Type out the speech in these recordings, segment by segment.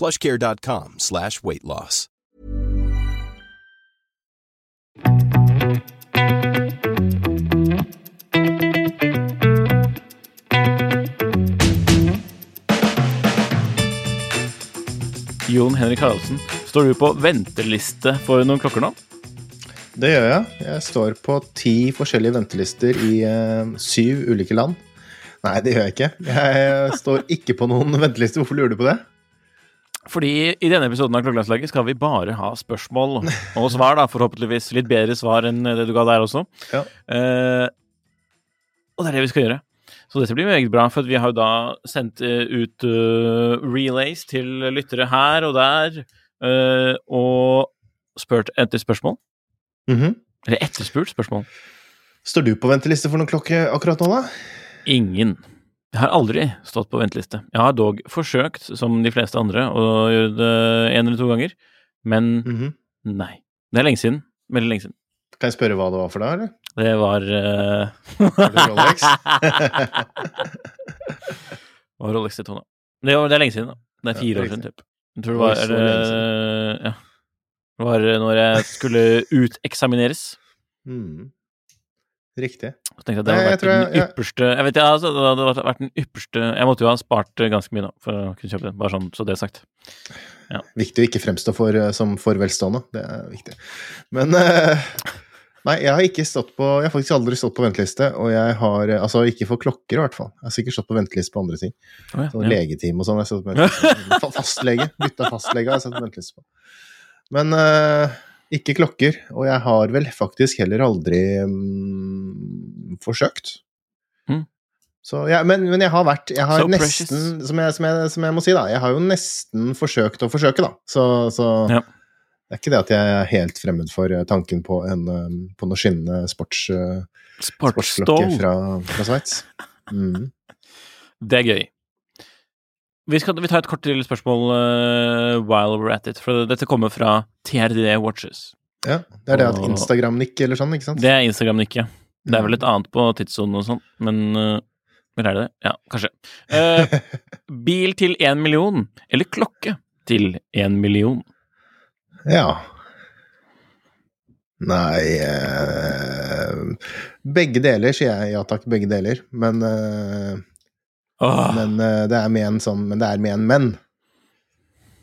plushcare.com slash weight loss. Jon Henrik Haraldsen, står du på venteliste for noen klokker nå? Det gjør jeg. Jeg står på ti forskjellige ventelister i eh, syv ulike land. Nei, det gjør jeg ikke. Jeg står ikke på noen venteliste. Hvorfor lurer du på det? Fordi i denne episoden av Klokkelandslaget skal vi bare ha spørsmål og svar, da. Forhåpentligvis litt bedre svar enn det du ga der også. Ja. Eh, og det er det vi skal gjøre. Så dette blir meget bra, for vi har jo da sendt eh, ut uh, relays til lyttere her og der, uh, og spurt etter spørsmål. Mhm. Eller etterspurt spørsmål. Står du på venteliste for noen klokke akkurat nå, da? Ingen. Jeg har aldri stått på venteliste. Jeg har dog forsøkt, som de fleste andre, å gjøre det en eller to ganger, men Mhm. nei. Det er lenge siden. Veldig lenge siden. Kan jeg spørre hva det var for deg, eller? Det var uh... Var det Rolex? var Rolex Daytona. Det, det er lenge siden, da. Det er Ja, fire det er år siden, typ. Jeg tror det var det, Ja. Det var når jeg skulle uteksamineres. Mm. Riktig. Så tenkte jeg det hadde vært jeg, jeg- den ypperste Jeg vet, ja, altså, det hadde vært den ypperste Jeg måtte jo ha spart ganske mye, da, for å kunne kjøpe den. Bare sånn, så det er sagt. Viktig å ikke fremstå for, eh, som for velstående. Det er viktig. Men uh, Nei, jeg har ikke stått på Jeg har faktisk aldri stått på venteliste, og jeg har eh, Altså ikke for klokker, i hvert fall. Jeg har sikkert stått på venteliste på andre ting. Oh, ja, Sånn ja. legetime og sånn. Jeg har stått på venteliste. Fastlege. Bytta fastlege har jeg stått på venteliste på. Men eh, ikke klokker. Og jeg har vel faktisk heller aldri um, forsøkt. Mm. Så, ja, men, men jeg har vært Jeg har So nesten, som jeg, som, jeg, som jeg må si, da, jeg har jo nesten forsøkt å forsøke, da. Så, så Ja. det er ikke det at jeg er helt fremmed for eh, tanken på, en, eh, på noe skinnende sports, eh, sportsklokke fra, fra Sveits. Mm. Det er gøy. Vi, skal, vi tar et kort til spørsmål uh, while we're at it. For dette kommer fra TRD Watches. Ja, det er det at Instagram-nikk eller sånn, ikke sant? Det er Instagram-nikk, ja. Det er vel et annet på tidssonen og sånn, men Eller er det det? Ja, kanskje. Uh, bil til én million, eller klokke til én million? Ja. Nei Begge deler, sier jeg. Ja takk, begge deler. Men, men uh, det er med en sånn Men det er med en men.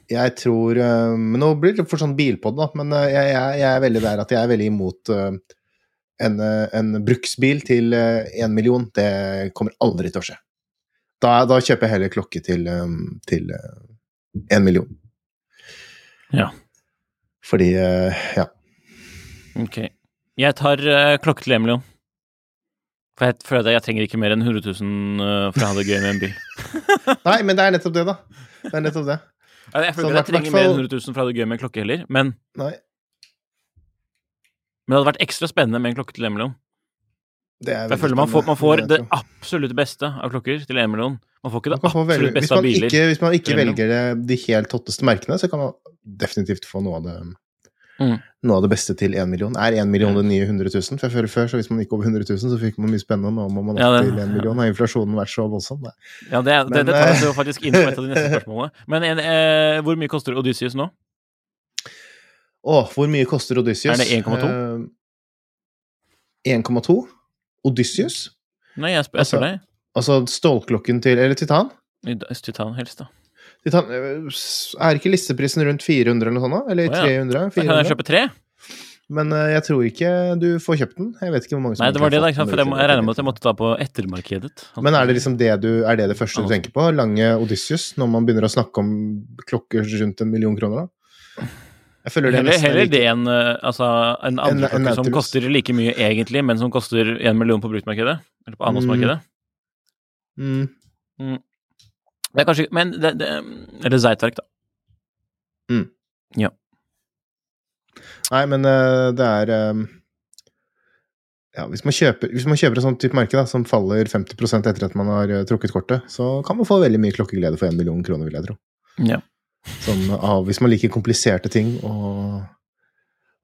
Jeg tror uh, Men nå blir det for sånn bilpod, da. Men uh, jeg, jeg, jeg er veldig der at jeg er veldig imot en, en bruksbil til én million. Det kommer aldri til å skje. Da, da kjøper jeg heller klokke til én million. Ja. Fordi Ja. ok. Jeg tar klokke til én million. For jeg føler at jeg trenger ikke mer enn 100 000 eh, for å ha det gøy med en bil. Nei, men det er nettopp det, da. Det er nettopp det. Ja, Jeg føler ikke at jeg trenger mer enn 100 000 for å ha det gøy med en klokke heller, men, Nei, men det hadde vært ekstra spennende med en klokke til én million. jeg føler man får, man får det absolutt beste av klokker til én million. Man får ikke det absolutt beste av biler. ikke, hvis man ikke velger de helt hotteste merkene, så kan man definitivt få noe av det Mm. Noe av det beste til én million. Er én million det nye 100 000? For føler før, så hvis man gikk over 100 000, så fikk man mye spennende. Nå må man opp Ja, til én million. Har inflasjonen vært så voldsom? Nei. Ja, det, det, Men, det tar oss eh, jo faktisk inn på et av de neste spørsmålene. Men en, eh, hvor mye koster Odysseus nå? Å, hvor mye koster Odysseus? Er det 1,2? Eh, 1,2? Odysseus? Nei, jeg spør, jeg Altså, spør deg. Altså stålklokken til Eller titan? Titan helst, da. Titan, er ikke listeprisen rundt 400 eller noe sånt? Eller Å, ja. 300? Da kan jeg kjøpe tre. Men eh, jeg tror ikke du får kjøpt den. Jeg vet ikke hvor mange som Nei, det var det, da. For jeg, jeg regner med at jeg måtte ta på ettermarkedet. Men er det liksom det du Er det det første du tenker på? Lange Odysseus? Når man begynner å snakke om klokker rundt en million kroner, da? Jeg føler det Heller, er heller det enn eh, altså, en andre En- en som koster like mye egentlig, men som koster én million på bruktmarkedet. Eller på annonsmarkedet. mm. Det er kanskje Men det, det Eller Zeitwerk, da. Nei, men eh, det er eh, Ja, hvis man kjøper, hvis man kjøper et sånt type merke da, som faller 50% etter at man har eh, trukket kortet, så kan man få veldig mye klokkeglede for én million kroner, vil jeg tro. Ja. Som, ah, hvis man liker kompliserte ting og,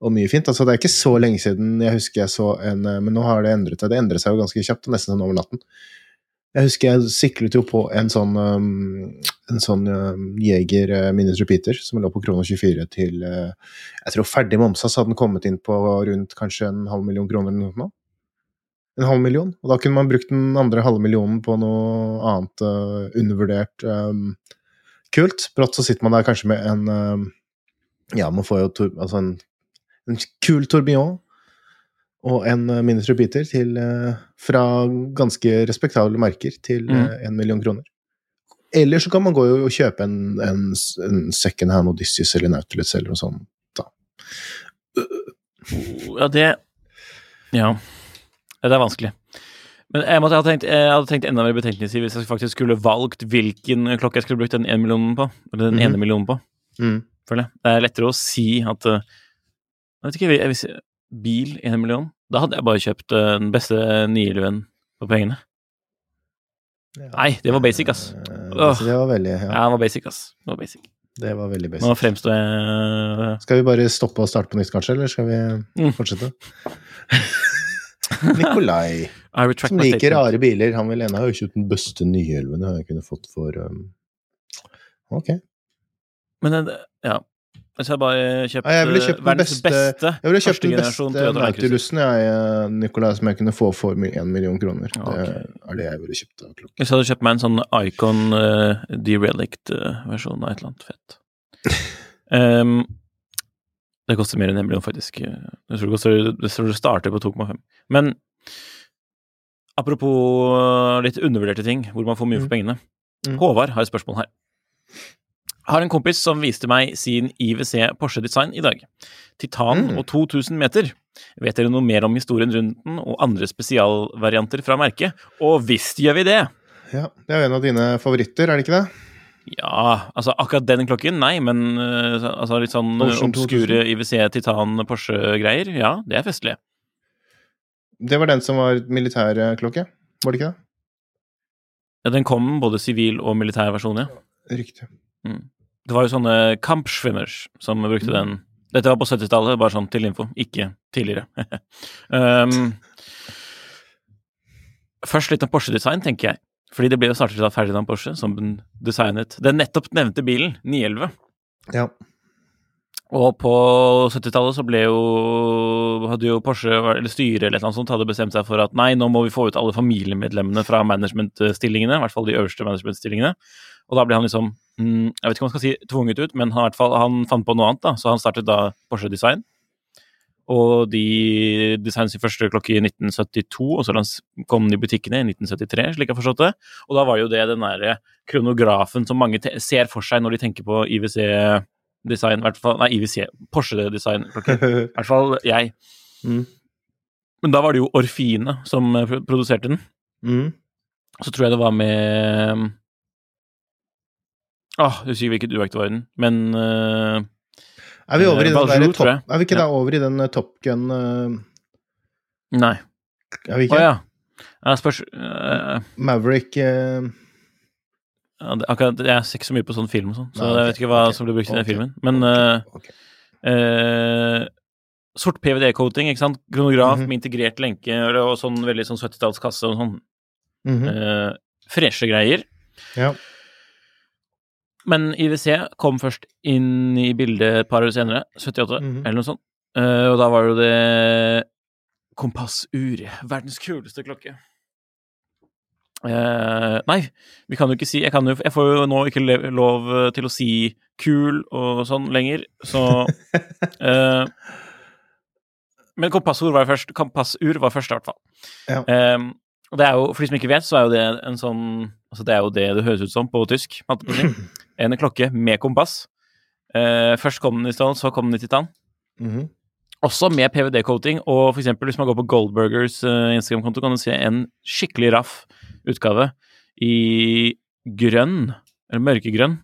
og mye fint. Altså, det er ikke så lenge siden jeg husker jeg så en Men nå har det endret seg. Det endret seg jo ganske kjapt, nesten sånn over natten. Jeg husker jeg siklet jo på en sånn um, en sånn um, Jeger Minus Repeater som lå på kroner 24 til uh, Jeg tror ferdig momsa så hadde den kommet inn på rundt kanskje en halv million kroner eller noe. nå. En halv million. Og da kunne man brukt den andre halve millionen på noe annet uh, undervurdert um, kult. Brått så sitter man der kanskje med en um, Ja, man får jo tur, altså en, en kul tourbillon og en uh, biter til, uh, fra ganske respektable merker til Mm. uh, en million kroner. Eller så kan man gå og kjøpe en, en, en second hand Odyssey eller Nautilus eller noe sånt. Da. Ja, det Ja. Det er vanskelig. Men jeg, måtte, jeg, hadde tenkt, jeg hadde tenkt enda mer betenkningsvis hvis jeg faktisk skulle valgt hvilken klokke jeg skulle brukt den ene millionen på. Eller den Mhm. ene millionen på, Mm. føler jeg. Det er lettere å si at eh, Jeg vet ikke, jeg, hvis bil en million Da hadde jeg bare kjøpt eh, den beste 911 for pengene. Nei, det var basic, ass. Eh, Åh. Det var veldig, ja, Ja, det var basic, ass. Det var basic. det var veldig basic. Nå fremstår jeg Skal vi bare stoppe og starte på nytt, kanskje, eller skal vi Mm. fortsette? Nikolai, som liker rare biler, han vil ene ha kjøpt den beste 911 jeg kunne fått for um... Ok. Men eh, ja. Så jeg bare kjøpt Ja, jeg ville eh, kjøpt verdens beste- beste Jeg ville kjøpt den beste Nautilusen, jeg, Nikolai, som jeg kunne få for én million kroner. Ja, Det er det jeg ville kjøpt av klokke. Hvis jeg hadde kjøpt meg en sånn Icon uh, derelict-versjon av et eller annet fett. um, det koster mer enn en million, faktisk. Jeg tror det, koster, jeg tror det starter på 2,5. Men apropos eh, litt undervurderte ting, hvor man får mye for pengene. Mm. Håvard har et spørsmål her. Har en kompis som viste meg sin IWC Porsche Design i dag. Titan Mm. og 2000 meter. Vet dere noe mer om historien rundt den og andre spesialvarianter fra merket? Og visst gjør vi det! Ja, det er jo en av dine favoritter, er det ikke det? Ja, altså akkurat den klokken, nei, men øh, altså litt sånn Ocean obskure IWC Titan Porsche-greier, ja, det er festlig. Det var den som var militærklokke, var det ikke det? Ja, den kom både sivil og militær versjon, ja. Riktig. Det var jo sånne Kampschwimmers som brukte den. Dette var på 70-tallet, bare sånn til info, ikke tidligere. um, først litt om Porsche-design, tenker jeg. Fordi det ble jo startet av Ferdinand Porsche, som designet den nettopp nevnte bilen, 911. Ja. Og på 70-tallet så ble jo hadde jo Porsche, eller styret eller noe sånt, hadde bestemt seg for at nei, nå må vi få ut alle familiemedlemmene fra managementstillingene, i hvert fall de øverste managementstillingene. Og da ble han liksom mm, Jeg vet ikke om man skal si tvunget ut, men han, hvert fall, han fant på noe annet, da. Så han startet da Porsche Design. Og de designet sin første klokke i 1972, og så kom den i butikkene i 1973, slik jeg har forstått det. Og da var jo det den derre kronografen som mange ser for seg når de tenker på IWC-design, hvert fall Nei, IWC, Porsche design klokke. I hvert fall jeg. Mm. Men da var det jo Orfine som eh, produserte den. Mm. Så tror jeg det var med Jeg husker hvilket urverk det var i den, men uh, Er vi over i den der topp... Er vi ikke da over i den eh, Top Gun uh, Nei. Er vi Å ikke? ja. Jeg Spørs Maverick ja, det, akkurat, Jeg ser ikke så mye på sånn film og sånn, så Nei, jeg vet ikke hva okay, som blir brukt i den filmen. Men okay, ok. Sort PVD-coating, ikke sant? Kronograf Mhm. med integrert lenke og, sånn veldig sånn 70-tallskasse og sånn. Mhm. eh, freshe greier. Ja. Men IWC kom først inn i bildet et par år senere, 78 Mhm. eller noe sånt. Uh, og da var jo det kompassur. Verdens kuleste klokke. Uh, nei, vi kan jo ikke si Jeg, kan jo, jeg får jo nå ikke lov til å si kul og sånn lenger, så uh, Men kompassur var først, kompassur var først, i hvert fall. Ja. Eh, og det er jo, For de som ikke vet, så er jo det en sånn Altså det er jo det det høres ut som på tysk. En klokke med kompass. Uh, først kom den i stål, så kom den i titan. Mhm. Også med PVD-coating, og for eksempel hvis man går på Goldburgers uh, Instagram-konto, kan du se en skikkelig raff utgave i grønn, eller mørkegrønn.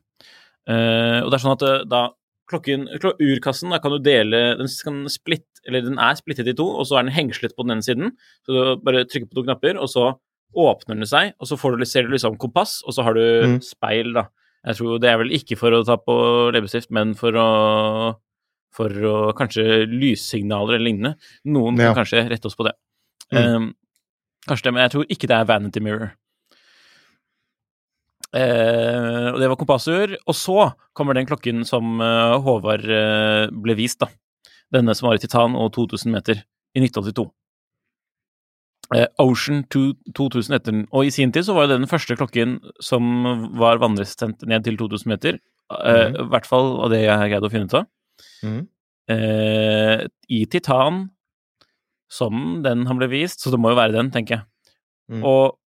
Uh, og det er sånn at da klokken, klok urkassen da kan du dele Den kan splitt, eller den er splittet i to, og så er den hengslet på den ene siden. Så du bare trykker på to knapper, og så åpner den seg, og så får du, ser du liksom kompass, og så har du Mm. speil, da. Jeg tror det er vel ikke for å ta på leppestift, men for å for å kanskje lyssignaler eller lignende. Noen Ja. kan kanskje rette oss på det. Mm. Um, kanskje det, men jeg tror ikke det er vanity mirror. Uh, og det var kompassur. Og så kommer den klokken som uh, Håvard uh, ble vist, da. Denne som var i titan og 2000 meter i 1982. Eh, Ocean 2000 etter den. Og i sin tid så var det den første klokken som var vannresistent ned til 2000 meter. Mhm. I hvert fall av det jeg greide å finne ut av. Mm. Eh, I titan, som den han ble vist, så det må jo være den, tenker jeg. Mm. Og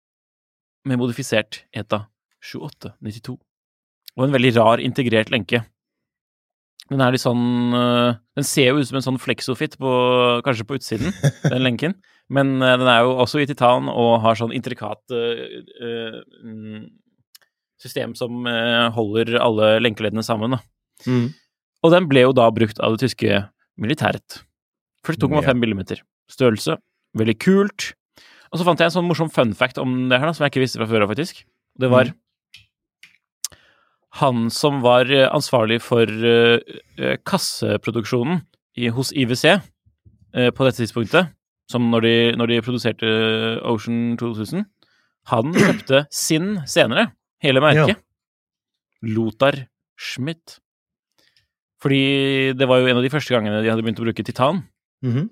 med modifisert ETA 2892. Og en veldig rar integrert lenke. Den er litt sånn øh, Den ser jo ut som en sånn flexofit på, kanskje på utsiden, den lenken. Men øh, den er jo også i titan og har sånn intrikat øh, mm, system som holder alle lenkeleddene sammen. Da. Mm. Og den ble jo da brukt av det tyske militæret. 42,5 Ja. millimeter. Størrelse. Veldig kult. Og så fant jeg en sånn morsom fun fact om det her, da, som jeg ikke visste fra før av, faktisk. Det var Mhm. Han som var eh, ansvarlig for eh, eh, kasseproduksjonen i, hos IWC på dette tidspunktet, som når de, når de produserte Ocean 2000. Han kjøpte sin senere, hele merket. Lothar Schmidt. Fordi det var jo en av de første gangene de hadde begynt å bruke titan. Mhm.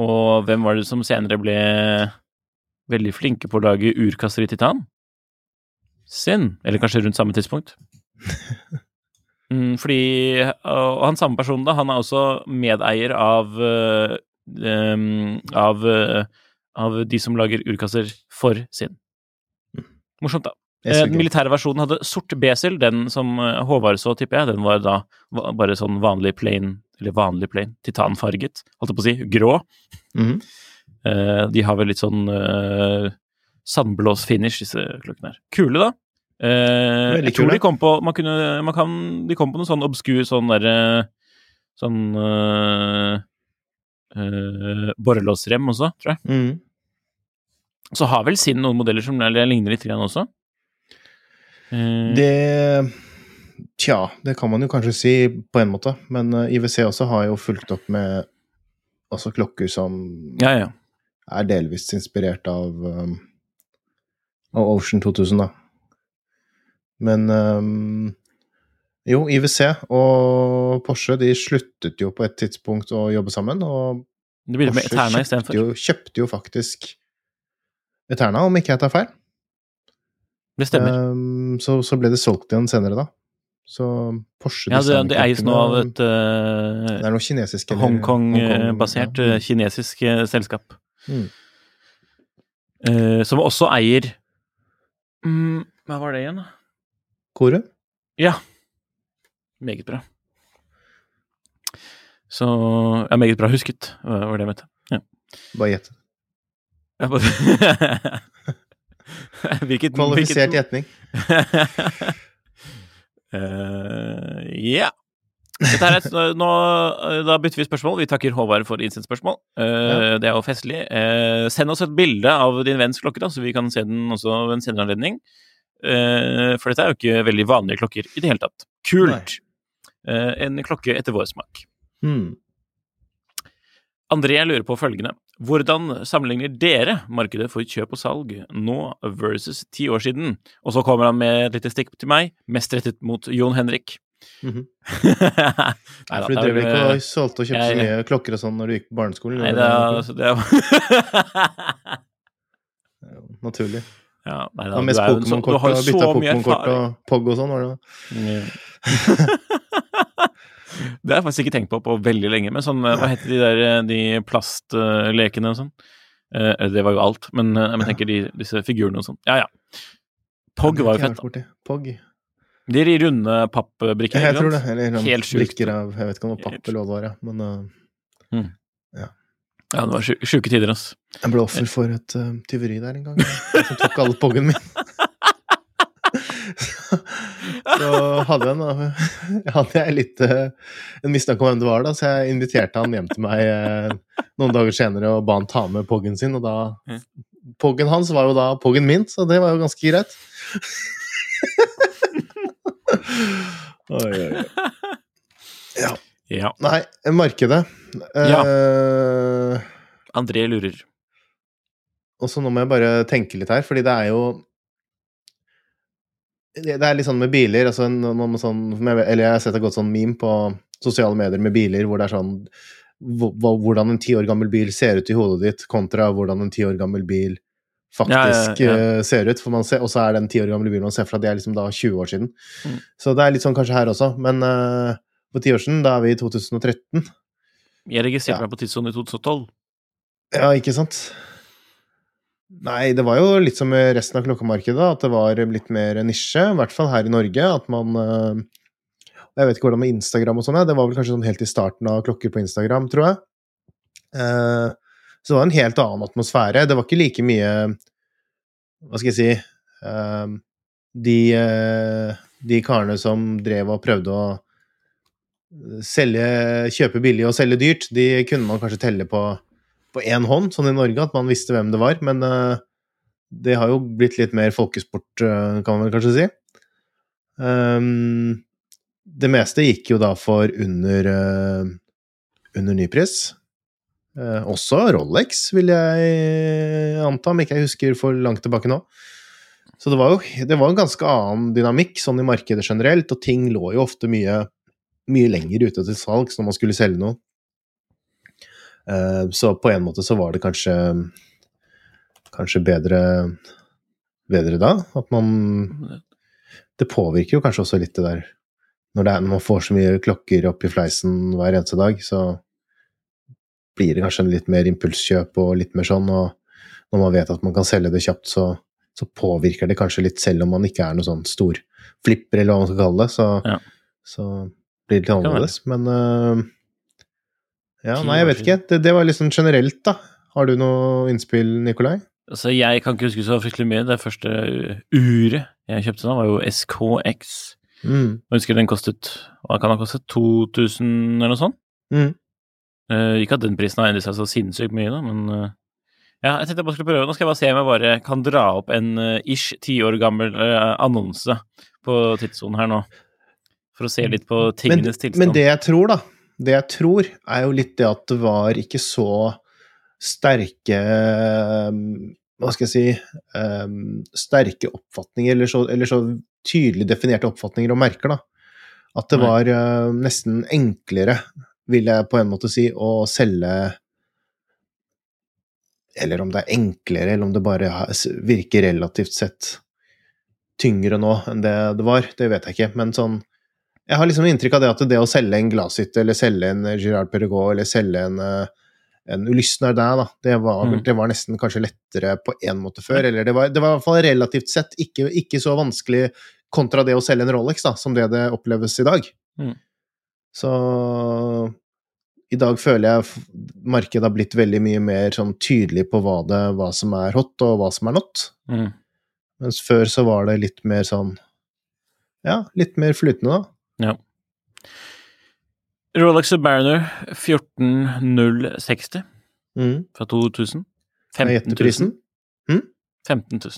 Og hvem var det som senere ble veldig flinke på å lage urkasser i titan? Sin. Eller kanskje rundt samme tidspunkt. Mm, fordi Og han samme personen, da, han er også medeier av uh, av, uh, av de som lager urkasser for sin. Morsomt, da. Eh, Den militære versjonen hadde sort besel. Den som eh, Håvard så, tipper jeg, den var da bare sånn vanlig plain, eller vanlig plain, titanfarget, holdt jeg på å si, grå. Mhm. Eh, de har vel litt sånn uh, sandblås-finish, disse klokkene her. Kule, da. Eh, Veldig jeg tror kule. de kom på man kunne, man kan, De kom på noe sånn obskur sånn derre Sånn uh, Borrelåsrem også, tror jeg. Mm. Så har vel Sinn noen modeller som ligner litt grann også. Eh, Det Tja, det kan man jo kanskje si på en måte, men eh, IWC også har jo fulgt opp med altså klokker som ja, ja. er delvis inspirert av, um, av Ocean 2000, da. Men um, jo, IWC og Porsche de sluttet jo på et tidspunkt å jobbe sammen, og Porsche kjøpte jo, kjøpte jo faktisk Eterna, om ikke jeg tar feil. Det stemmer. Um, så, så ble det solgt igjen senere, da. Så Porsche ja, det, det eies nå av et uh, Det er noe kinesisk Hongkong-basert ja. eh, kinesisk eh, selskap. Mm. Eh, som også eier mm, Hva var det igjen, da? Kore? Ja. Meget bra. Så Ja, meget bra husket, var var det jeg mente. Ja. Bare gjett. Ja, bare Hvilket Kvalifisert hvilket- gjetning. Ja. Ja. Dette er nå, eh, da bytter vi spørsmål. Vi takker Håvard for innsendt spørsmål. Eh, Det er jo festlig. Uh, send oss et bilde av din venns klokke, da, så vi kan se den også ved en senere anledning. Uh, for dette er jo ikke veldig vanlige klokker i det hele tatt. Kult! En klokke etter vår smak. Hmm. André lurer på følgende. Hvordan sammenligner dere markedet for kjøp og salg nå versus ti år siden? Og så kommer han med et lite stikk til meg, mest rettet mot Jon Henrik. Mhm. Nei da, For du drev ikke og solgte og kjøpte så mye klokker og sånn når du gikk på barneskolen? Nei, det altså, det er Naturlig. Ja, nei, Det da, var mest Pokémon-kort og bytta Pokémon-kort og Pog og sånn, var det da? Det har jeg faktisk ikke tenkt på på veldig lenge. Men sånn, hva heter de der eh, de plastlekene og sånn? Eh, det var jo alt, men eh, jeg tenker de, disse figurene og sånn. Ja, ja. Pog var jo fett. da. Pog. De er i runde pappbrikker. Jeg tror det. Eller sånn Helt sjukt. brikker av Jeg vet ikke om det var papp eller hva det var, ja. men uh, Ja, det var sju- sjuke tider, ass. jeg ble offer for et uh, tyveri der en gang. Som tok alle poggen min. så hadde jeg, en, hadde jeg litt uh, en mistanke om hvem det var, da, så jeg inviterte han hjem til meg noen dager senere og ba han ta med poggen sin, og da Mm. Poggen hans var jo da poggen min, så det var jo ganske greit. Oi, oi. Ja. Ja. Nei, markedet. Ja. Eh, André lurer. og så nå må jeg bare tenke litt her, fordi det er jo Det er litt sånn med biler altså noe med sånn, Eller jeg har sett et godt sånn meme på sosiale medier med biler hvor det er sånn hvor- hvor- Hvordan en ti år gammel bil ser ut i hodet ditt, kontra hvordan en ti år gammel bil faktisk Ja, ja, ja. eh, ser ut. Og så er det en ti år gamle bilen man ser for seg, det er liksom da 20 år siden. Mm. Så det er litt sånn kanskje her også. Men uh, for ti år siden, da er vi i 2013. Jeg registrerte meg på tidssonen i 2012. Ja, ikke sant? Nei, det var jo litt som med resten av klokkemarkedet, at det var litt mer nisje, i hvert fall her i Norge. At man øh, Jeg vet ikke hvordan med Instagram og sånn, det var vel kanskje sånn helt i starten av klokker på Instagram, tror jeg. Eh, så det var en helt annen atmosfære. Det var ikke like mye Hva skal jeg si eh, de, eh, de karene som drev og prøvde å selge, kjøpe billig og selge dyrt, de kunne man kanskje telle på på én hånd, sånn i Norge, at man visste hvem det var. Men uh, det har jo blitt litt mer folkesport, eh, kan man vel kanskje si. Um, det meste gikk jo da for under, uh, under nypris. Eh, også Rolex, vil jeg anta, om ikke jeg husker for langt tilbake nå. Så det var jo det var en ganske annen dynamikk sånn i markedet generelt, og ting lå jo ofte mye, mye lenger ute til salgs når man skulle selge noe. Eh, Så på en måte så var det kanskje kanskje bedre, bedre da. At man Det påvirker jo kanskje også litt det der Når, det er, når man får så mye klokker opp i fleisen hver eneste dag, så blir det kanskje litt mer impulskjøp og litt mer sånn, og når man vet at man kan selge det kjapt, så, så påvirker det kanskje litt, selv om man ikke er noe sånn stor flipper, eller hva man skal kalle det, så, Ja. så blir det litt annerledes. Men uh, ja, nei, jeg vet ikke. Det, det var sånn generelt, da. Har du noe innspill, Nikolai? Altså, jeg kan ikke huske så fryktelig mye. Det første uret jeg kjøpte da, var jo SKX. Mm. Jeg husker den kostet Hva kan den ha kostet? 2000 eller noe sånt? Mm. Eh, ikke at den prisen har endret seg så sinnssykt mye, da, men uh, ja, jeg tenkte jeg bare skulle prøve. Nå skal jeg bare se om jeg bare kan dra opp en uh, ish ti år gammel annonse på tidssonen her nå. For å se litt på Men, tingenes tilstand. men det jeg tror, da, det jeg tror, er jo litt det at det var ikke så sterke Hva skal jeg si um, Sterke oppfatninger, eller så, eller så tydelig definerte oppfatninger og merker, da. At det var uh, nesten enklere, vil jeg på en måte si, å selge Eller om det er enklere, eller om det bare virker relativt sett tyngre nå enn det det var, det vet jeg ikke. Men sånn Jeg har liksom inntrykk av det at det å selge en Glashytte, eller selge en Girard Perregaux, eller selge en, eh, en Ulysner der, da, det var, Mm. det var nesten kanskje lettere på en måte før. Eller det var, det var i hvert fall relativt sett ikke, ikke så vanskelig kontra det å selge en Rolex, da, som det det oppleves i dag. Mm. Så i dag føler jeg markedet har blitt veldig mye mer sånn tydelig på hva, det, hva som er hot, og hva som er not. mm. Mens før så var det litt mer sånn Ja, litt mer flytende, da. Ja. Rolex Submariner 14060 Mm. fra 2000. Kan jeg 15 000. Mm? 15 000.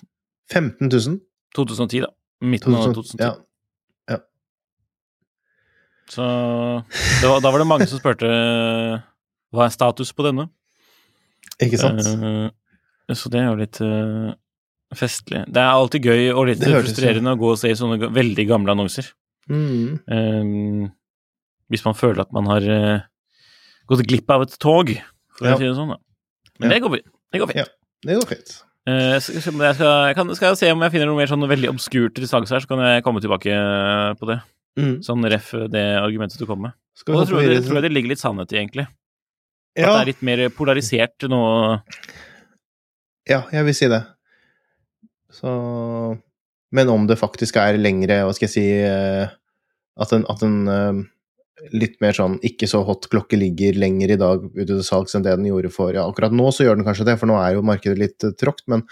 15 000. 2010, da. Midten av 2010. ja. Så det var, da var det mange som spurte hva er status på denne. Ikke sant? Uh, så det er jo litt uh, festlig. Det er alltid gøy og litt frustrerende å gå og se sånne veldig gamle annonser. Mm. Uh, hvis man føler at man har gått glipp av et tog, for Ja. å si det sånn. Da. Men Ja. det går fint. Det går fint. Ja. Det går fint. Jeg, skal, jeg, kan, skal jeg se om jeg finner noe mer sånn veldig obskurt salgs her, så kan jeg komme tilbake på det. Mm. Sånn ref det argumentet du kom med. Og da tror jeg, tror jeg det ligger litt sannhet i, egentlig. At ja, det er litt mer polarisert nå. ja, jeg vil si det. Så Men om det faktisk er lengre, hva skal jeg si eh, At en, at en eh, litt mer sånn ikke så hot klokke ligger lenger i dag ute til salgs enn det den gjorde for Ja, akkurat nå så gjør den kanskje det, for nå er jo markedet litt eh, tråkt, men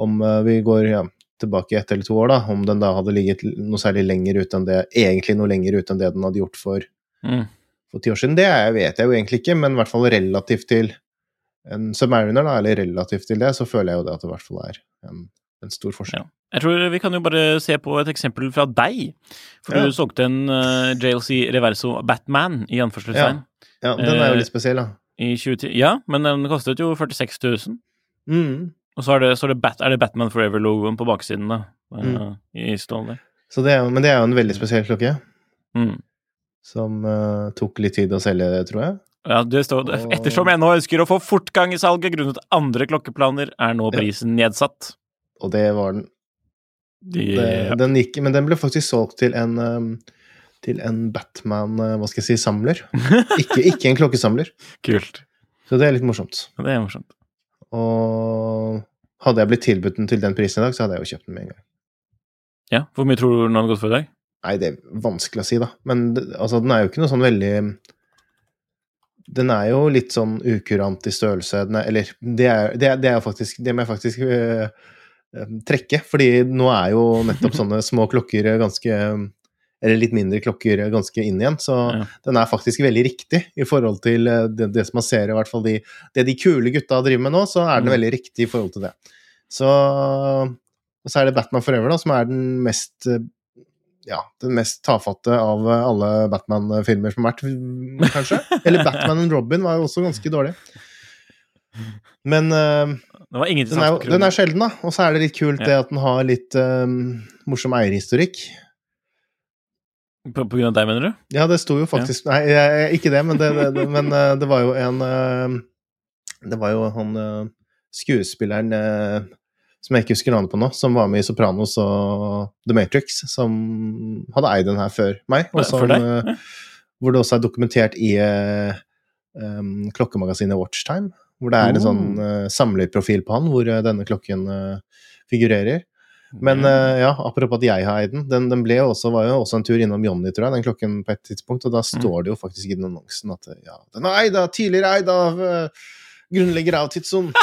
om vi går ja, tilbake ett eller to år, da, om den da hadde ligget noe særlig lenger ute enn det Egentlig noe lenger ut enn det den hadde gjort for Mm. for ti år siden. Det er- vet jeg jo egentlig ikke, men i hvert fall relativt til en Submariner, da, eller relativt til det, så føler jeg jo det at det i hvert fall er en, en stor forskjell. Ja. Jeg tror vi kan jo bare se på et eksempel fra deg. For Ja. du solgte en uh, JLC Reverso Batman, i anførselstegn, Ja, den er jo Eh, litt spesiell, da. i 2010. Ja, men den kostet jo 46 000. Mm. Og så er det, så er det, Bat, er det Batman Forever-logoen på baksiden, da. eh, Mm. I stål der. Så det er, men det er jo en veldig spesiell klokke, Mm. som uh, tok litt tid å selge, tror jeg. Ja, det står Og- Ettersom jeg nå ønsker å få fortgang i salget grunnet andre klokkeplaner, er nå Ja. prisen nedsatt. Og det var den. De, Det, den gikk, men den ble faktisk solgt til en um, til en Batman, eh, hva skal jeg si, samler. Ikke, ikke en klokkesamler. Kult. Så det er litt morsomt. Det er morsomt. Og hadde jeg blitt tilbudt den til den prisen i dag, så hadde jeg jo kjøpt den med en gang. Ja, Hvor mye tror du den hadde gått for i dag? Nei, det er vanskelig å si, da. Men altså, den er jo ikke noe sånn veldig Den er jo litt sånn ukurant i størrelse. Er, eller det er, det, er, det er faktisk Det må jeg faktisk øh, øh, trekke, fordi nå er jo nettopp sånne små klokker ganske Eller litt mindre klokker ganske inn igjen, så Ja. den er faktisk veldig riktig i forhold til øh, det, det som man ser, i hvert fall de, det de kule gutta driver med nå, så er den Mm. veldig riktig i forhold til det. Så og så er det Batman Forever, da, som er den mest øh, ja, den mest tafatte av eh, alle Batman-filmer som har vært, kanskje. Eller Batman and Robin var jo også ganske dårlig. Men uh, Det var den, er, den er sjelden, da. Og så er det litt kult Ja. det at den har litt um, morsom eierhistorikk. På, på grunn av deg, mener du? Ja, det sto jo faktisk Nei, jeg, ikke det, men det, det, det, men eh, det var jo en eh, Det var jo han eh, skuespilleren som jeg ikke husker navnet på nå, som var med i Sopranos og The Matrix, som hadde eid den her før meg. Og som, eh, hvor det også er dokumentert i um, em, klokkemagasinet Watchtime. Hvor det er en Oh. sånn uh, samlerprofil på han, hvor denne klokken uh, figurerer. Men eh, ja, apropos at jeg har eid den, den, den jo også, var jo også en tur innom Jonny, tror jeg, den klokken på et tidspunkt, og da står det jo faktisk i den annonsen at ja, den er eid av, tidligere eid av uh, grunnlegger av Tidsson.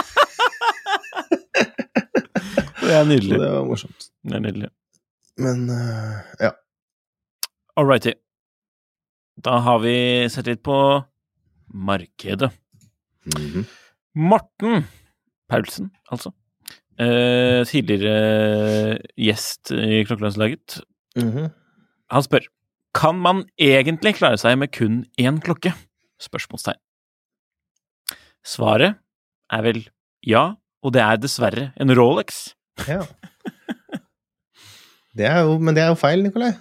Det er nydelig. det var morsomt. Det er nydelig. Men uh, ja. All righty. Da har vi sett litt på markedet. Mhm. Morten Paulsen, altså. Eh, tidligere gjest i Klokkelandslaget. Mhm. Han spør Kan man egentlig klare seg med kun én klokke? Spørsmålstegn. Svaret er vel ja, og det er dessverre en Rolex. ja. Det er jo, men det er jo feil, Nikolai.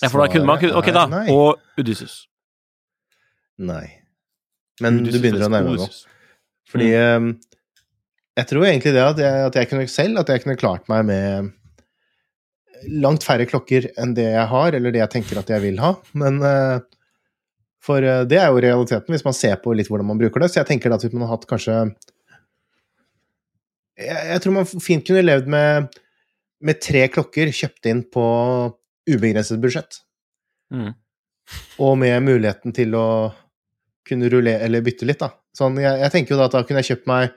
Ja, for da kunne man Ok, da. Nei. Og Odysseus. nei. Men du begynner å nærme deg nå. Fordi eh, jeg tror egentlig det at jeg, at jeg kunne selv at jeg kunne klart meg med langt færre klokker enn det jeg har, eller det jeg tenker at jeg vil ha. Men eh, For eh, det er jo realiteten, hvis man ser på litt hvordan man bruker det. Så jeg tenker at hvis man har hatt kanskje Jeg, jeg tror man fint kunne levd med, med tre klokker kjøpt inn på ubegrenset budsjett. Mm. Og med muligheten til å kunne rullere eller bytte litt, da. Sånn, jeg, jeg tenker jo da at da kunne jeg kjøpt meg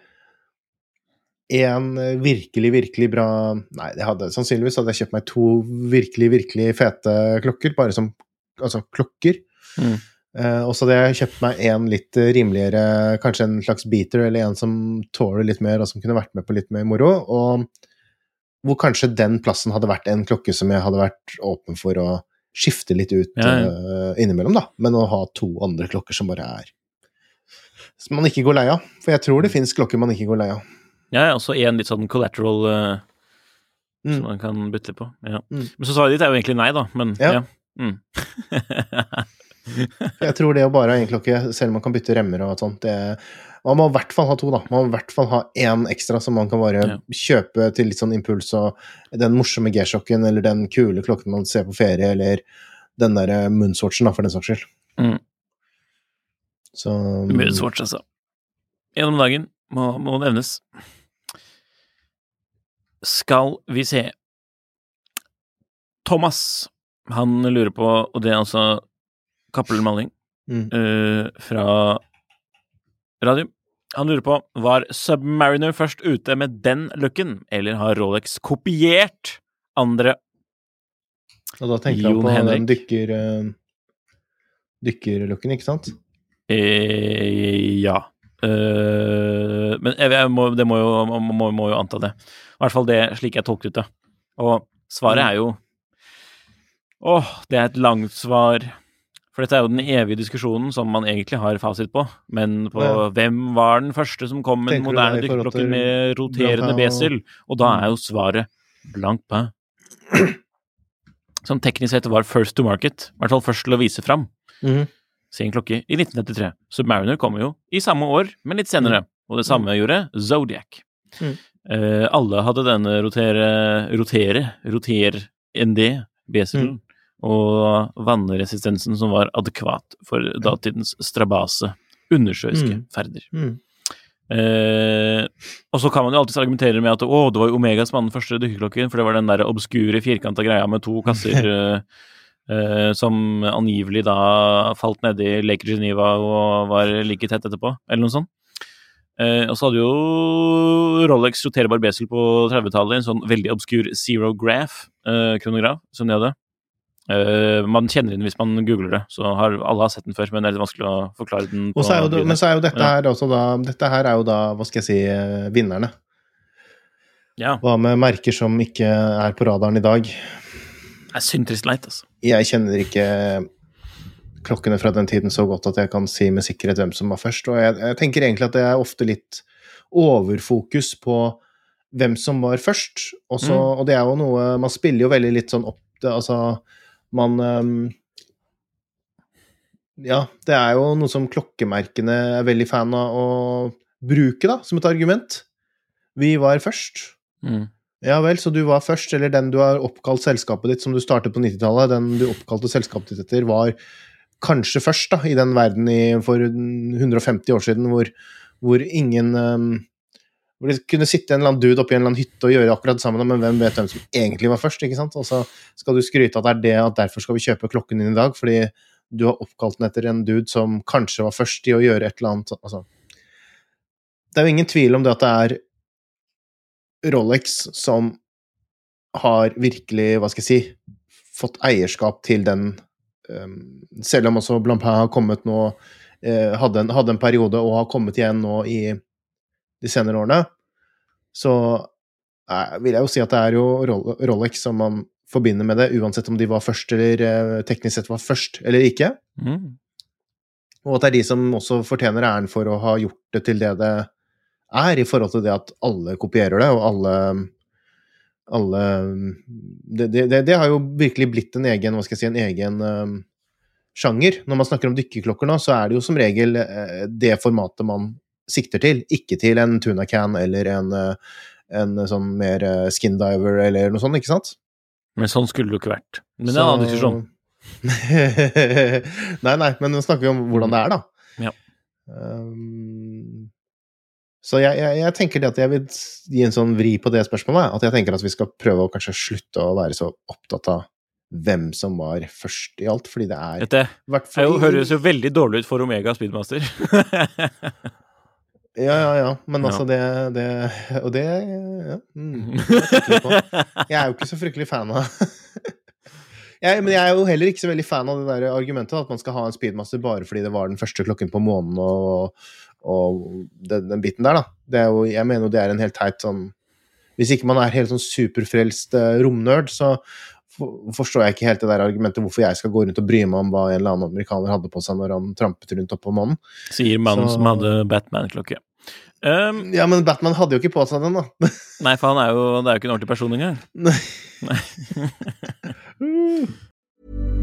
en virkelig, virkelig bra Nei, det hadde, sannsynligvis hadde jeg kjøpt meg to virkelig, virkelig fete klokker, bare som Altså klokker. Mm. Eh, og så hadde jeg kjøpt meg en litt rimeligere, kanskje en slags beater, eller en som tåler litt mer, og som kunne vært med på litt mer moro. Og hvor kanskje den plassen hadde vært en klokke som jeg hadde vært åpen for å skifte litt ut Ja, ja. Uh, innimellom, da. Men å ha to andre klokker som bare er Som man ikke går lei av. For jeg tror det fins klokker man ikke går lei av. Ja, ja, også en litt sånn collateral uh, Mm. som man kan bytte på. Ja. Mm. Men så svaret ditt er jo egentlig nei, da. Men ja. Ja. Mm. Jeg tror det å bare ha én klokke, selv om man kan bytte remmer og sånt, det Man må i hvert fall ha to, da. Man må i hvert fall ha én ekstra som man kan bare Ja. kjøpe til litt sånn impuls, og den morsomme G-sjokken, eller den kule klokken man ser på ferie, eller den derre munnswatchen, da, for den saks skyld. Mm. Så Munnswatch, altså. Gjennom dagen må, må nevnes. Skal vi se Thomas, han lurer på, og det er altså Cappelen Malling mm. uh, fra radio. Han lurer på var Submariner først ute med den looken, eller har Rolex kopiert andre? Og da tenker Jon han på Henrik. den dykker... Uh, dykkerlooken, ikke sant? Eh, ja. Eh, men jeg, må, det må jo, må, må, jo anta det. I hvert fall det slik jeg tolket det. Og svaret er jo Åh, det er et langt svar. For dette er jo den evige diskusjonen som man egentlig har fasit på. Men på Ja. hvem var den første som kom med den moderne dykkerklokken med roterende og- besel? Og da er jo svaret blank på Som teknisk sett var first to market. I hvert fall først til å vise fram Mhm. Sin klokke i 1933. Submariner kommer jo i samme år, men litt senere. Og det samme gjorde Zodiac. Mm. Eh, alle hadde denne rotere, rotere, roter ND, beselen, og vannresistensen som var adekvat for datidens strabase, undersjøiske Mm. ferder. Mm. Eh, og så kan man jo alltids argumentere med at å, det var jo Omega som var den første dykkerklokken, for det var den der obskure, firkanta greia med to kasser eh, som angivelig da falt nedi Lake Geneva og var like tett etterpå, eller noe sånt. Eh, og så hadde jo Rolex roterbar besel på 30-tallet en sånn veldig obskur zero graph-kronograf som de hadde. Eh, man kjenner den hvis man googler det, så har, alle har sett den før, men det er litt vanskelig å forklare den. Og så er jo, det- men så er jo dette her også da Dette her er jo da, hva skal jeg si, eh, vinnerne. Ja, Hva med merker som ikke er på radaren i dag? Det er synd trist leit, altså. Jeg kjenner ikke klokkene fra den tiden så godt at jeg kan si med sikkerhet hvem som var først. Og jeg, jeg tenker egentlig at det er ofte litt overfokus på hvem som var først. Også, Mm. og det er jo noe Man spiller jo veldig litt sånn opp det, Altså, man um, Ja, det er jo noe som klokkemerkene er veldig fan av å bruke, da, som et argument. Vi var først. Mm. Ja vel, så du var først, eller den du har oppkalt selskapet ditt som du startet på 90-tallet, den du oppkalte selskapet ditt etter, var kanskje først da, i den verden i, for 150 år siden hvor, hvor ingen um, Hvor det kunne sitte en eller annen dude oppi en eller annen hytte og gjøre akkurat det samme, men hvem vet hvem som egentlig var først, ikke sant? Og så skal du skryte at det er det, at derfor skal vi kjøpe klokken din i dag, fordi du har oppkalt den etter en dude som kanskje var først i å gjøre et eller annet altså. Det er jo ingen tvil om det at det er Rolex som har virkelig, hva skal jeg si, fått eierskap til den um, Selv om også Blampin har kommet nå eh, hadde, en, hadde en periode og har kommet igjen nå i de senere årene, så eh, vil jeg jo si at det er jo Rolex som man forbinder med det, uansett om de var først eller eh, teknisk sett var først eller ikke. Mm. Og at det er de som også fortjener æren for å ha gjort det til det det er, i forhold til det at alle kopierer det, og alle alle det, det, det, har jo virkelig blitt en egen, hva skal jeg si, en egen um, sjanger. Når man snakker om dykkerklokker nå, så er det jo som regel uh, det formatet man sikter til, ikke til en tuna can eller en, uh, en sånn mer uh, skin diver eller noe sånt, ikke sant? Men sånn skulle det jo ikke vært. Men det er en annen diskusjon. nei, nei, men nå snakker vi om hvordan det er, da. Ja. Um, så jeg, jeg, jeg tenker det at jeg vil gi en sånn vri på det spørsmålet. At jeg tenker at vi skal prøve å kanskje slutte å være så opptatt av hvem som var først i alt, fordi det er Dette er jo, høres jo veldig dårlig ut for Omega Speedmaster. Ja, ja, ja. Men altså, det, det Og det ja. mm. Jeg er jo ikke så fryktelig fan av jeg, Men jeg er jo heller ikke så veldig fan av det der argumentet at man skal ha en speedmaster bare fordi det var den første klokken på månen og, og den, den biten der, da. Det er jo, jeg mener jo det er en helt teit sånn Hvis ikke man er helt sånn superfrelst uh, romnerd, så for, forstår jeg ikke helt det der argumentet hvorfor jeg skal gå rundt og bry meg om hva en eller annen amerikaner hadde på seg når han trampet rundt oppå månen. Sier mannen Så- som hadde Batman-klokke. Um, Ja, men Batman hadde jo ikke på seg den, da. nei, for han er jo, det er jo ikke en ordentlig person engang. Nei.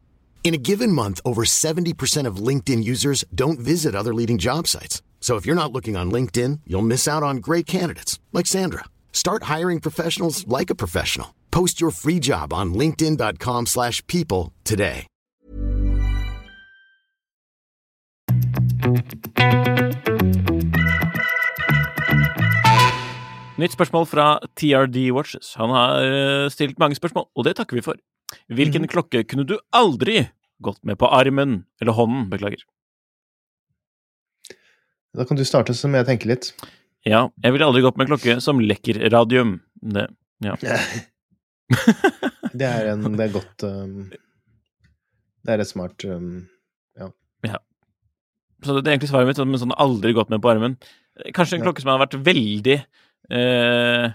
In a given month, over 70% of LinkedIn users don't visit other leading job sites. So if you're not looking on LinkedIn, you'll miss out on great candidates like Sandra. Start hiring professionals like a professional. Post your free job on linkedin.com/people today. Nytt spørsmål fra TRD Watches. Han har eh, stilt mange spørsmål, og det takker vi for. Hvilken klokke kunne du aldri gått med på armen eller hånden? Beklager. Da kan du starte, så må jeg tenke litt. Ja, jeg ville aldri gått med klokke som lekker radium. Det, ja. Det er en Det er godt um, Det er et smart um, Så det er egentlig svaret mitt, men sånn aldri gått med på armen. Kanskje en Ja. klokke som hadde vært veldig eh,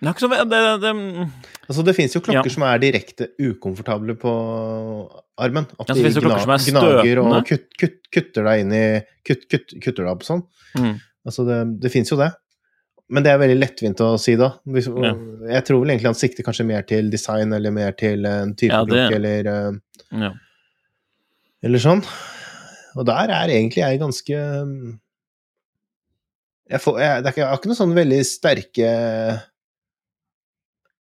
Det så det, det, Altså, det fins jo klokker Ja. som er direkte ukomfortable på armen. At Ja, de gna, er gnager og kutt, kutt, kutter deg inn i kutt, kutt, Kutter deg opp sånn. mm. Altså, det, det fins jo det. Men det er veldig lettvint å si, da. Jeg tror vel egentlig han sikter kanskje mer til design, eller mer til en type Ja, klokke, eller, eh, ja. eller sånn. Og der er egentlig jeg ganske jeg, får, jeg, jeg har ikke noen sånn veldig sterke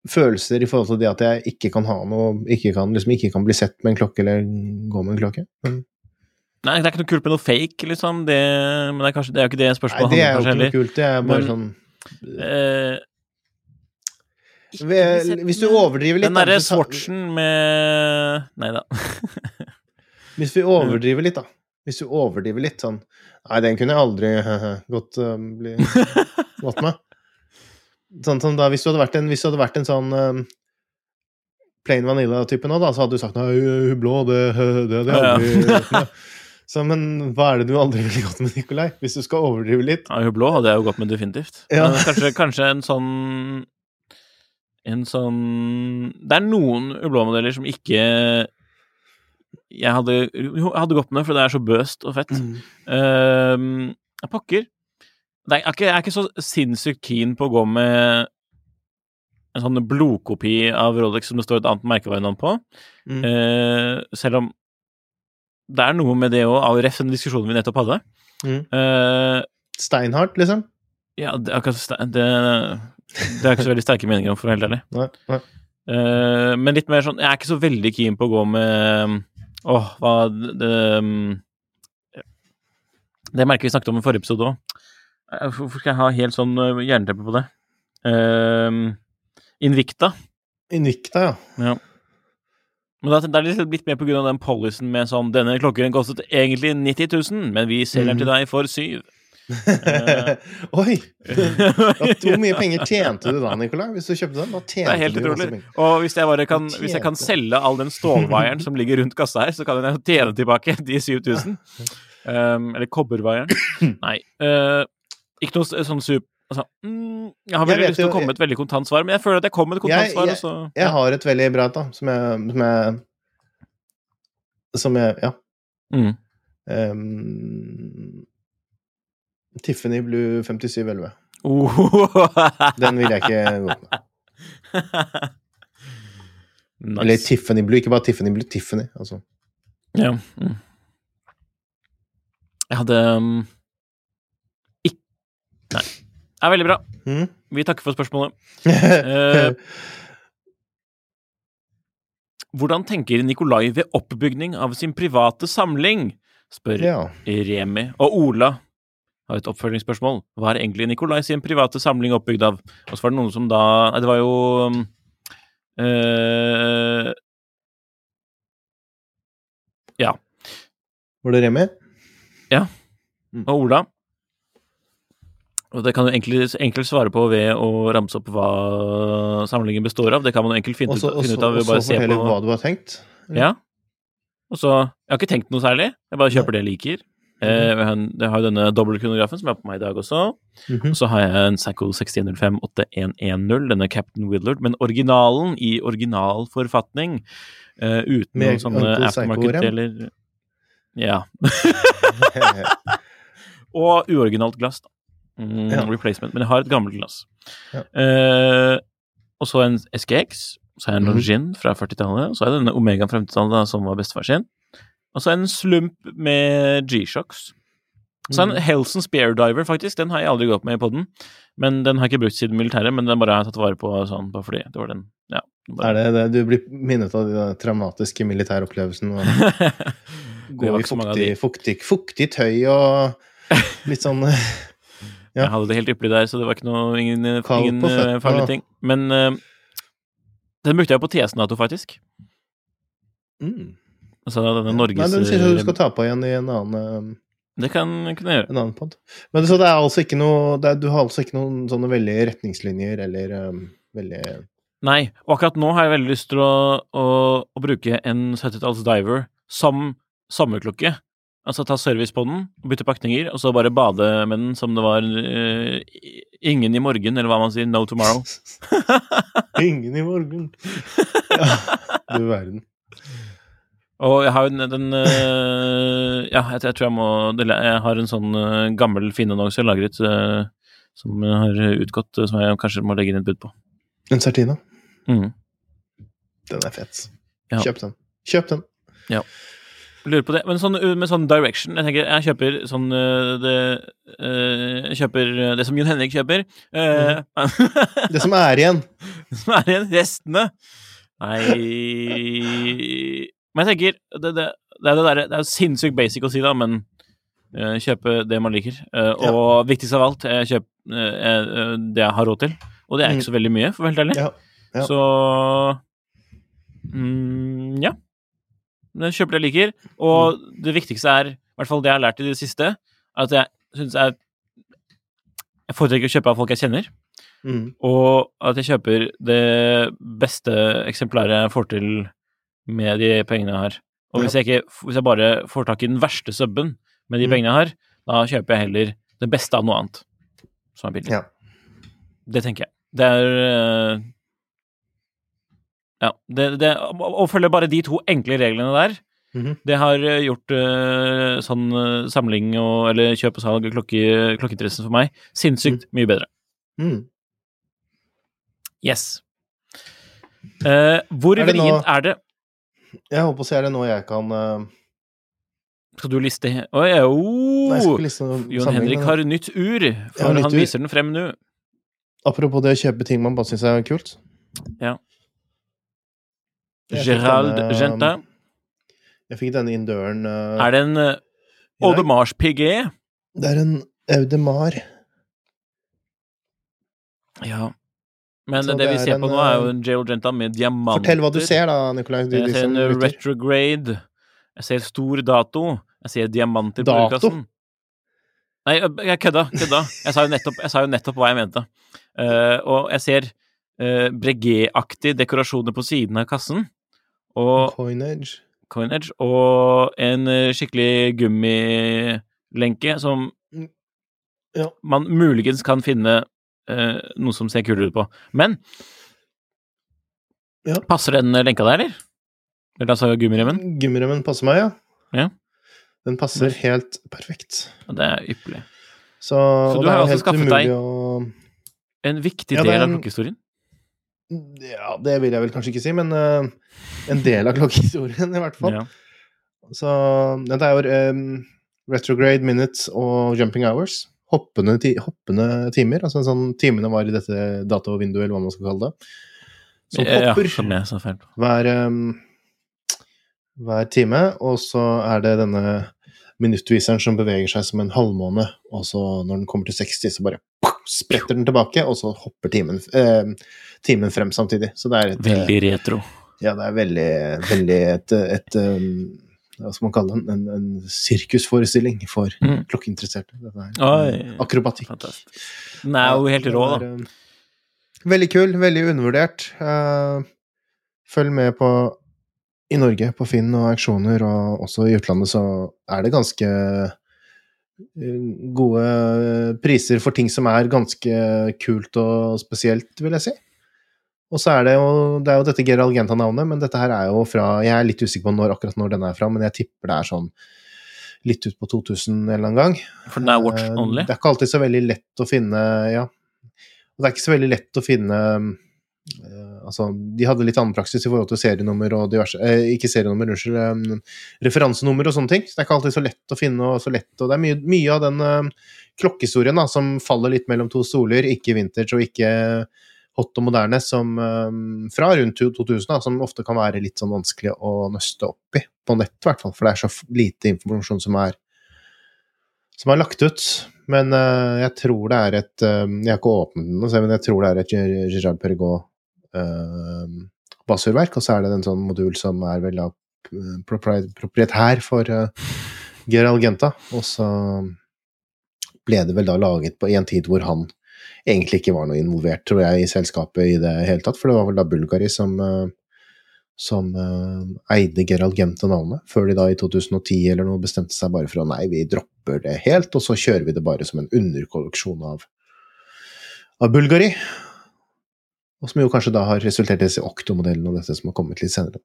følelser i forhold til det at jeg ikke kan ha noe Ikke kan, liksom, ikke kan bli sett med en klokke eller gå med en klokke. Mm. Nei, det er ikke noe kult med noe fake, liksom. Det, men det er kanskje det er jo ikke det spørsmålet nei, spørsmålet det er jo ikke noe kult. Det er bare Men- sånn. Eh, Hvis du overdriver litt Den derre swatchen med Nei da. Hvis vi overdriver litt, da. Hvis du overdriver litt sånn Nei, den kunne jeg aldri gått, um, bli, gått med. Sånn som da, hvis du hadde vært en, hadde vært en sånn um, plain vanilla-type nå, da, så hadde du sagt nei, hun blå, det, det Ja, ja. aldri gått. Så, men hva er det du aldri ville gått med, Nikolai? Hvis du skal overdrive litt? Ja, hun blå hadde jeg jo gått med, definitivt. Ja. Kanskje, kanskje en sånn En sånn Det er noen ublå-modeller som ikke jeg hadde, hadde gått med, for det er så bøst og fett. Mm. jeg pokker. Jeg, er ikke, jeg er ikke så sinnssykt keen på å gå med en sånn blodkopi av Rolex som det står et annet merkevarenavn på. Mm. Uh, selv om det er noe med det òg, av ref den diskusjonen vi nettopp hadde. Mm. Uh, Steinhardt, liksom? ja, det er, det, det er ikke så veldig sterke meninger om, for å være helt ærlig. Nei. nei. Uh, men litt mer sånn Jeg er ikke så veldig keen på å gå med Åh, hva det, det merket vi snakket om i forrige episode òg. Hvorfor skal jeg ha helt sånn eh, jernteppe på det? Uh, Invicta. Invicta, ja. Ja. Men det er litt, litt mer av den policyen med sånn Denne klokken kostet egentlig 90 000, men vi selger den til deg for syv. Oi! Hvor mye penger tjente du da, Nikolai? Hvis du kjøpte den? Det er helt utrolig. Og hvis jeg kan, hvis jeg kan selge all den stålvaieren som ligger rundt kassa her, så kan jeg tjene tilbake de 7000. Um, eller kobbervaieren. Nei. eh, ikke noe sånn sup... Altså, mm, jeg har veldig lyst til å komme med et veldig kontant svar, men jeg føler at jeg kom med et kontant svar, jeg- jeg, Jeg har et veldig bra et, da, som jeg Som jeg, som Ja. mm. Um, Tiffany Blue 5711. oh. Den vil jeg ikke gå med. nice. Eller Tiffany Blue, ikke bare Tiffany Blue, Tiffany. Altså. Ja. Mm. Jeg hadde um. Nei. Det er veldig bra. Mm. Vi takker for spørsmålet. uh, Hvordan tenker Nikolai ved oppbygning av sin private samling? spør ja. Remi. Og Ola har et oppfølgingsspørsmål. Hva er egentlig Nikolai sin private samling oppbygd av? Og så var det noen som da Nei, det var jo eh, Ja. Var det Remi? Ja. Og Ola. Og det kan du enkelt, enkelt svare på ved å ramse opp hva samlingen består av. Det kan man enkelt finne, også, ut, finne ut av ved å bare se på hva du har tenkt? Ja. Og så Jeg har ikke tenkt noe særlig. Jeg bare kjøper det jeg liker. Mm har jeg har jo denne dobbeltkronografen som jeg har på meg i dag også. Mhm. Og så har jeg en Sacco 1605-8110, denne Captain Willard, men originalen i originalforfatning. uh, uten Med noen sånne aftermarket-deler. Ja. Og uoriginalt glass, da. Mm, Ja. Replacement. Men jeg har et gammelt glass. Ja. Eh, og så en SGX. Så har jeg en Mhm. Longin fra 40-tallet. Og så har jeg denne Omegaen fra 50-tallet, som var bestefar sin. Og så en slump med G-Shocks. Så en Helson Spear Diver, faktisk. Den har jeg aldri gått med i poden. Men den har jeg ikke brukt siden militæret, men den bare har jeg tatt vare på sånn, bare fordi det var den. Ja. Er det det du blir minnet av den traumatiske militæropplevelsen? Og Det gå i fuktig, fuktig, fuktig tøy og litt sånn. Jeg hadde det helt ypperlig der, så det var ikke noe, ingen, ingen eh, farlige ting. Men uh, den brukte jeg på TS-Nato, faktisk. mm. Altså denne Norges Nei, den sier du skal ta på igjen i en annen, Det kan kunne jeg gjøre. Men så det er altså ikke noe er, Du har altså ikke noen sånne veldige retningslinjer eller um, veldig Nei, og akkurat nå har jeg veldig lyst til å, å, å bruke en 70-talls diver som sommerklokke. Altså ta service på den, bytte pakninger, og så bare bade med den som det var uh, ingen i morgen, eller hva man sier, no tomorrow. Ingen i morgen. Ja, du verden. Og jeg har jo den, eh, Ja, jeg, jeg tror jeg må Jeg har en sånn uh, gammel Finn-annonse lagret som har utgått, som jeg kanskje må legge inn et bud på. En Certina. Mm. Den er fet. Ja. Kjøp den. Kjøp den. Lurer på det. Men sånn, uh, med sånn direction Jeg tenker, jeg kjøper sånn uh, det uh, Jeg kjøper det som Jon Henrik kjøper. Mm. Det som er igjen. Det som er igjen. Restene. Nei Men jeg tenker Det, det, det er Det er jo sinnssykt basic å si, da, men kjøpe det man liker. Og Ja. Viktigst av alt, jeg kjøper det jeg har råd til. Og det er ikke så veldig mye, for å være helt ærlig. Ja. Ja. Så mm, ja. Jeg kjøper det jeg liker. Og det viktigste er, i hvert fall det jeg har lært i det siste, er at jeg syns jeg Jeg foretrekker å kjøpe av folk jeg kjenner, Mm. og at jeg kjøper det beste eksemplaret jeg får til med de pengene jeg har. Og hvis jeg, ikke, hvis jeg bare får tak i den verste subben med de Mm. pengene jeg har, da kjøper jeg heller det beste av noe annet som er billig. Ja. Det tenker jeg. Det er øh, Ja. Det, det, å følge bare de to enkle reglene der, Mhm. det har øh, gjort uh, sånn øh, samling og Eller kjøp og salg og klokke, klokkeinteressen for meg sinnssykt mye bedre. Mm. Yes. Uh, hvor det nå- vrient er det Jeg håper å si, er det nå jeg kan uh, Skal du liste Å oh, ja, noe Jon Henrik har nytt ur, for nytt han ur. viser den frem nå. Apropos det å kjøpe ting man bare syns er kult. Ja. Gerald denne- Genta. Jeg fikk denne inn døren uh, Er det en uh. Audemars Piguet? Det er en Audemar. Ja. Men det, det vi er ser på en, nå, er jo en Gerald Genta med diamanter. Fortell hva du ser, da, Nicolai. Jeg ser en lytter. retrograde. Jeg ser stor dato. Jeg ser diamanter på Dato? dørkassen. Nei, jeg kødda. kødda. Jeg sa jo nettopp, sa jo nettopp hva jeg mente. Uh, og jeg ser uh, Breguet-aktige dekorasjoner på siden av kassen. Og Coinage. coinage. Og en eh, skikkelig gummilenke som Mm. Ja. man muligens kan finne eh, noe som ser kulere ut på. Men Ja. passer den lenka der, eller? Eller altså gummiremmen? Gummiremmen passer meg, ja. Ja. Den passer helt perfekt. Og Det er ypperlig. Så, Så du det har altså helt skaffet deg- å En viktig Ja, del av en- klokkehistorien. Ja, det vil jeg vel kanskje ikke si, men uh, en del av klokkehistorien, i hvert fall. Ja. Så dette er jo um, retrograde minutes og jumping hours. Hoppende, ti hoppende timer. Altså sånn timene var i dette datavinduet, eller hva man skal kalle det. Som Ja, hopper sa feil. hver, um, hver time. Og så er det denne minuttviseren som beveger seg som en halvmåne, og så når den kommer til 60, så bare spretter den tilbake, og så hopper timen, eh, timen frem samtidig. Så det er et Veldig retro. Ja, det er veldig, veldig et, et, um, Hva skal man kalle det? En, en sirkusforestilling for Mm. klokkeinteresserte. Er eh, akrobatikk. Fantastisk. Den er jo helt rå, da. um, Veldig kul, veldig undervurdert. Eh, følg med på i Norge, på Finn og auksjoner, og også i utlandet, så er det ganske eh, gode priser for ting som er ganske kult og spesielt, vil jeg si. Og så er det jo, det er jo dette Gerald Genta-navnet, men dette her er jo fra Jeg er litt usikker på når, akkurat når den er fra, men jeg tipper det er sånn litt ut på 2000 en eller annen gang. For den er watch Eh, only. Det er ikke alltid så veldig lett å finne Ja. Og det er ikke så veldig lett å finne eh, Altså, de hadde litt annen praksis i forhold til serienummer og diverse eh, Ikke serienummer, unnskyld. eh, referansenummer og sånne ting. Så det er ikke alltid så lett å finne, og så lett Og det er mye, mye av den eh, klokkehistorien da, som faller litt mellom to stoler, ikke vintage og ikke hot og moderne, som eh, fra rundt 2000, da, som ofte kan være litt sånn vanskelig å nøste opp i. På nett, i hvert fall, for det er så lite informasjon som er som er lagt ut. Men uh, jeg tror det er et uh, Jeg har ikke åpnet den, men jeg tror det er et Gérard Perregaux uh, basurverk, og så er det en sånn modul som er vel da eh, proprietær for uh, Gerald Genta, og så ble det vel da laget på, en tid hvor han egentlig ikke var noe involvert, tror jeg, i selskapet i det hele tatt, for det var vel da Bulgari som eh, som eh, eide Gerald Genta-navnet, før de da i 2010 eller noe bestemte seg bare for å nei, vi dropper det helt, og så kjører vi det bare som en underkolleksjon av, av Bulgari. Og som jo kanskje da har resultert i disse Octo-modellene og dette som har kommet litt senere.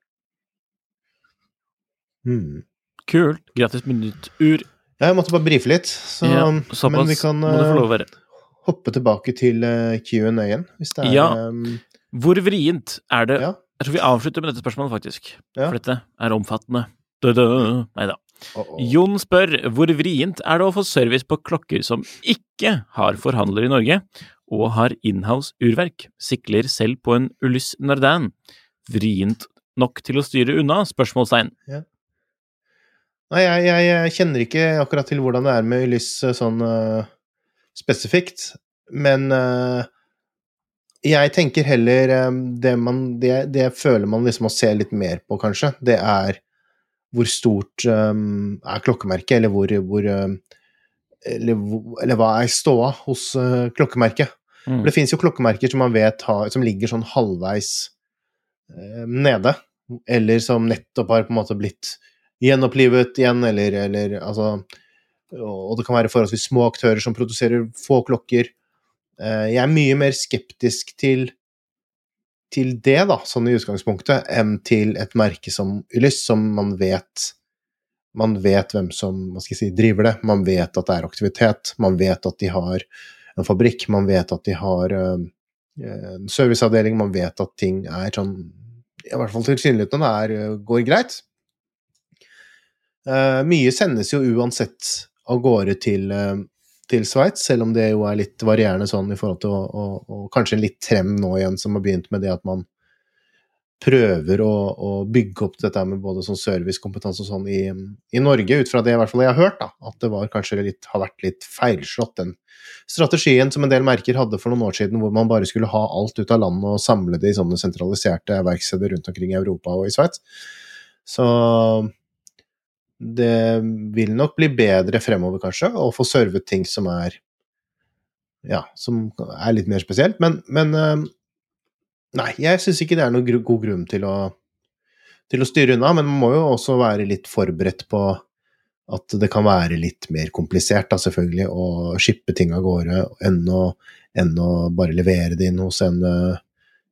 Hmm. Kult. Gratis minuttur. Jeg måtte bare brife litt, så, Ja, men såpass vi kan må du få lov å være. Hoppe tilbake til uh, Q&A-en, hvis det er Ja. eh, Hvor vrient er det ja. Jeg tror vi avslutter med dette spørsmålet, faktisk. Ja. For dette er omfattende. Nei da. Oh, oh. Jon spør hvor vrient er det å få service på klokker som ikke har forhandler i Norge, og har inhouse urverk, sikler selv på en Ulyss Nardin. Vrient nok til å styre unna? Spørsmålstegn. Nei, jeg, jeg, jeg kjenner ikke akkurat til hvordan det er med Ulyss eh, sånn eh, spesifikt, men uh, jeg tenker heller um, det, man, det, det føler man liksom må se litt mer på, kanskje, det er hvor stort um, er klokkemerket, eller hvor, hvor um, eller, eller hva er ståa hos uh, klokkemerket? Mm. For det finnes jo klokkemerker som man vet har, som ligger sånn halvveis uh, nede, eller som nettopp har på en måte blitt gjenopplivet igjen, eller, eller altså Og det kan være forholdsvis små aktører som produserer få klokker. Eh, jeg er mye mer skeptisk til til det, da, sånn i utgangspunktet, enn til et merke som Ulyss, som man vet Man vet hvem som si, driver det, man vet at det er aktivitet, man vet at de har en fabrikk, man vet at de har eh, en serviceavdeling, man vet at ting er sånn I hvert fall tilsynelatende eh, går greit. Mye sendes jo uansett av gårde til, eh, til Sveits, selv om det jo er litt varierende sånn i forhold til å, å, å Kanskje litt trem nå igjen, som har begynt med det at man prøver å, å bygge opp dette med både sånn servicekompetanse og sånn i, i Norge, ut fra det i hvert fall jeg har hørt, da, at det var kanskje litt, har vært litt feilslått, den strategien som en del merker hadde for noen år siden, hvor man bare skulle ha alt ut av landet og samle det i sånne sentraliserte verksteder rundt omkring i Europa og i Sveits. Så det vil nok bli bedre fremover, kanskje, å få servet ting som er ja, som er litt mer spesielt. Men, men eh, nei, jeg syns ikke det er noen god grunn til å, til å styre unna, men man må jo også være litt forberedt på at det kan være litt mer komplisert, da, selvfølgelig, å shippe ting av gårde enn å, enn å bare levere det inn hos en, eh,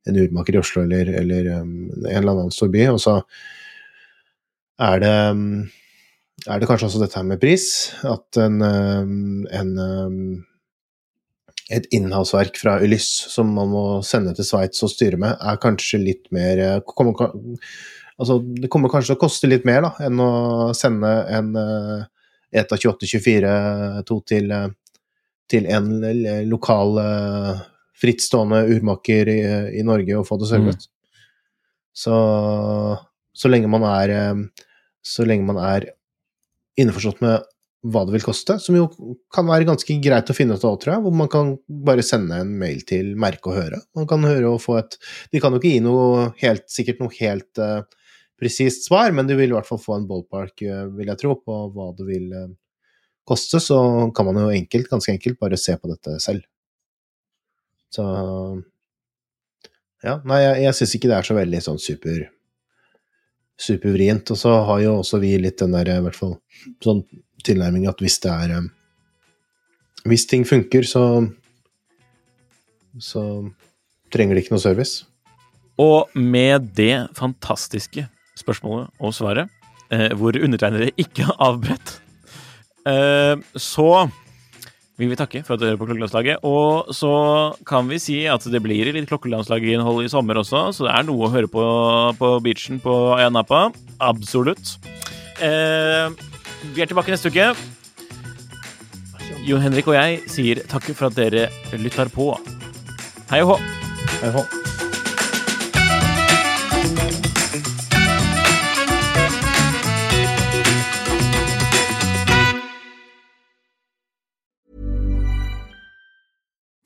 en urmaker i Oslo eller, eller um, en eller annen stor by. Og så er det um, er det kanskje også dette her med pris, at en, um, en um, et innhavsverk fra Ulyss som man må sende til Sveits og styre med, er kanskje litt mer eh, kommer, Altså, det kommer kanskje til å koste litt mer da, enn å sende en ETA 2824-2 til, eh, til en lokal eh, frittstående urmaker i, i Norge og få det servet. Så, så lenge man er eh, Så lenge man er innforstått med hva det vil koste, som jo kan være ganske greit å finne ut av, tror jeg, hvor man kan bare sende en mail til Merke og høre. Man kan høre og få et De kan jo ikke gi noe helt, sikkert noe helt uh, presist svar, men du vil i hvert fall få en ballpark, uh, vil jeg tro, på hva det vil uh, koste. Så kan man jo enkelt, ganske enkelt, bare se på dette selv. Så Ja, nei, jeg, jeg syns ikke det er så veldig sånn super supervrient. Og så har jo også vi litt den der, i hvert fall sånn tilnærming at hvis det er eh, Hvis ting funker, så så trenger de ikke noe service. Og med det fantastiske spørsmålet og svaret, eh, hvor undertegnede ikke har avbredt, eh, så vil vi takke for at du hører på Klokkelandslaget. Og så kan vi si at det blir litt klokkelandslaginnhold i sommer også, så det er noe å høre på på beachen på Ayanapa. Absolutt. Eh, vi er tilbake neste uke. Jon Henrik og jeg sier takk for at dere lytter på. Hei og hå. Hei, hå.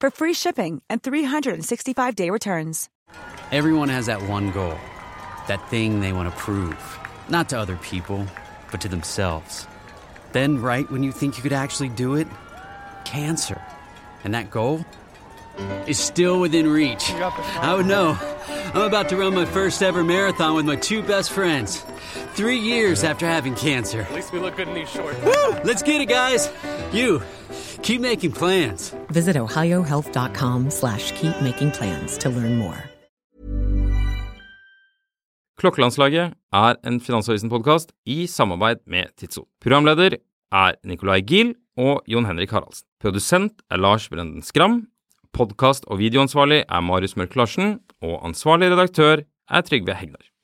for free shipping and 365-day returns. Everyone has that one goal. That thing they want to prove. Not to other people, but to themselves. Then, right when you think you could actually do it, cancer. And that goal is still within reach. I would know. I'm about to run my first ever marathon with my two best friends. Three years after having cancer. At least we look good in these shorts. Woo! Let's get it, guys. You, keep making plans. Visit ohiohealth.com slash keep making plans to learn more. Klokkelandslaget er en Finansavisen-podkast i samarbeid med Tidso. Programleder er Nicolai Giel og Jon Henrik Haraldsen. Produsent er Lars Brenden Skram. Podkast- og videoansvarlig er Marius Mørk Larsen. Og ansvarlig redaktør er Trygve Hegnar.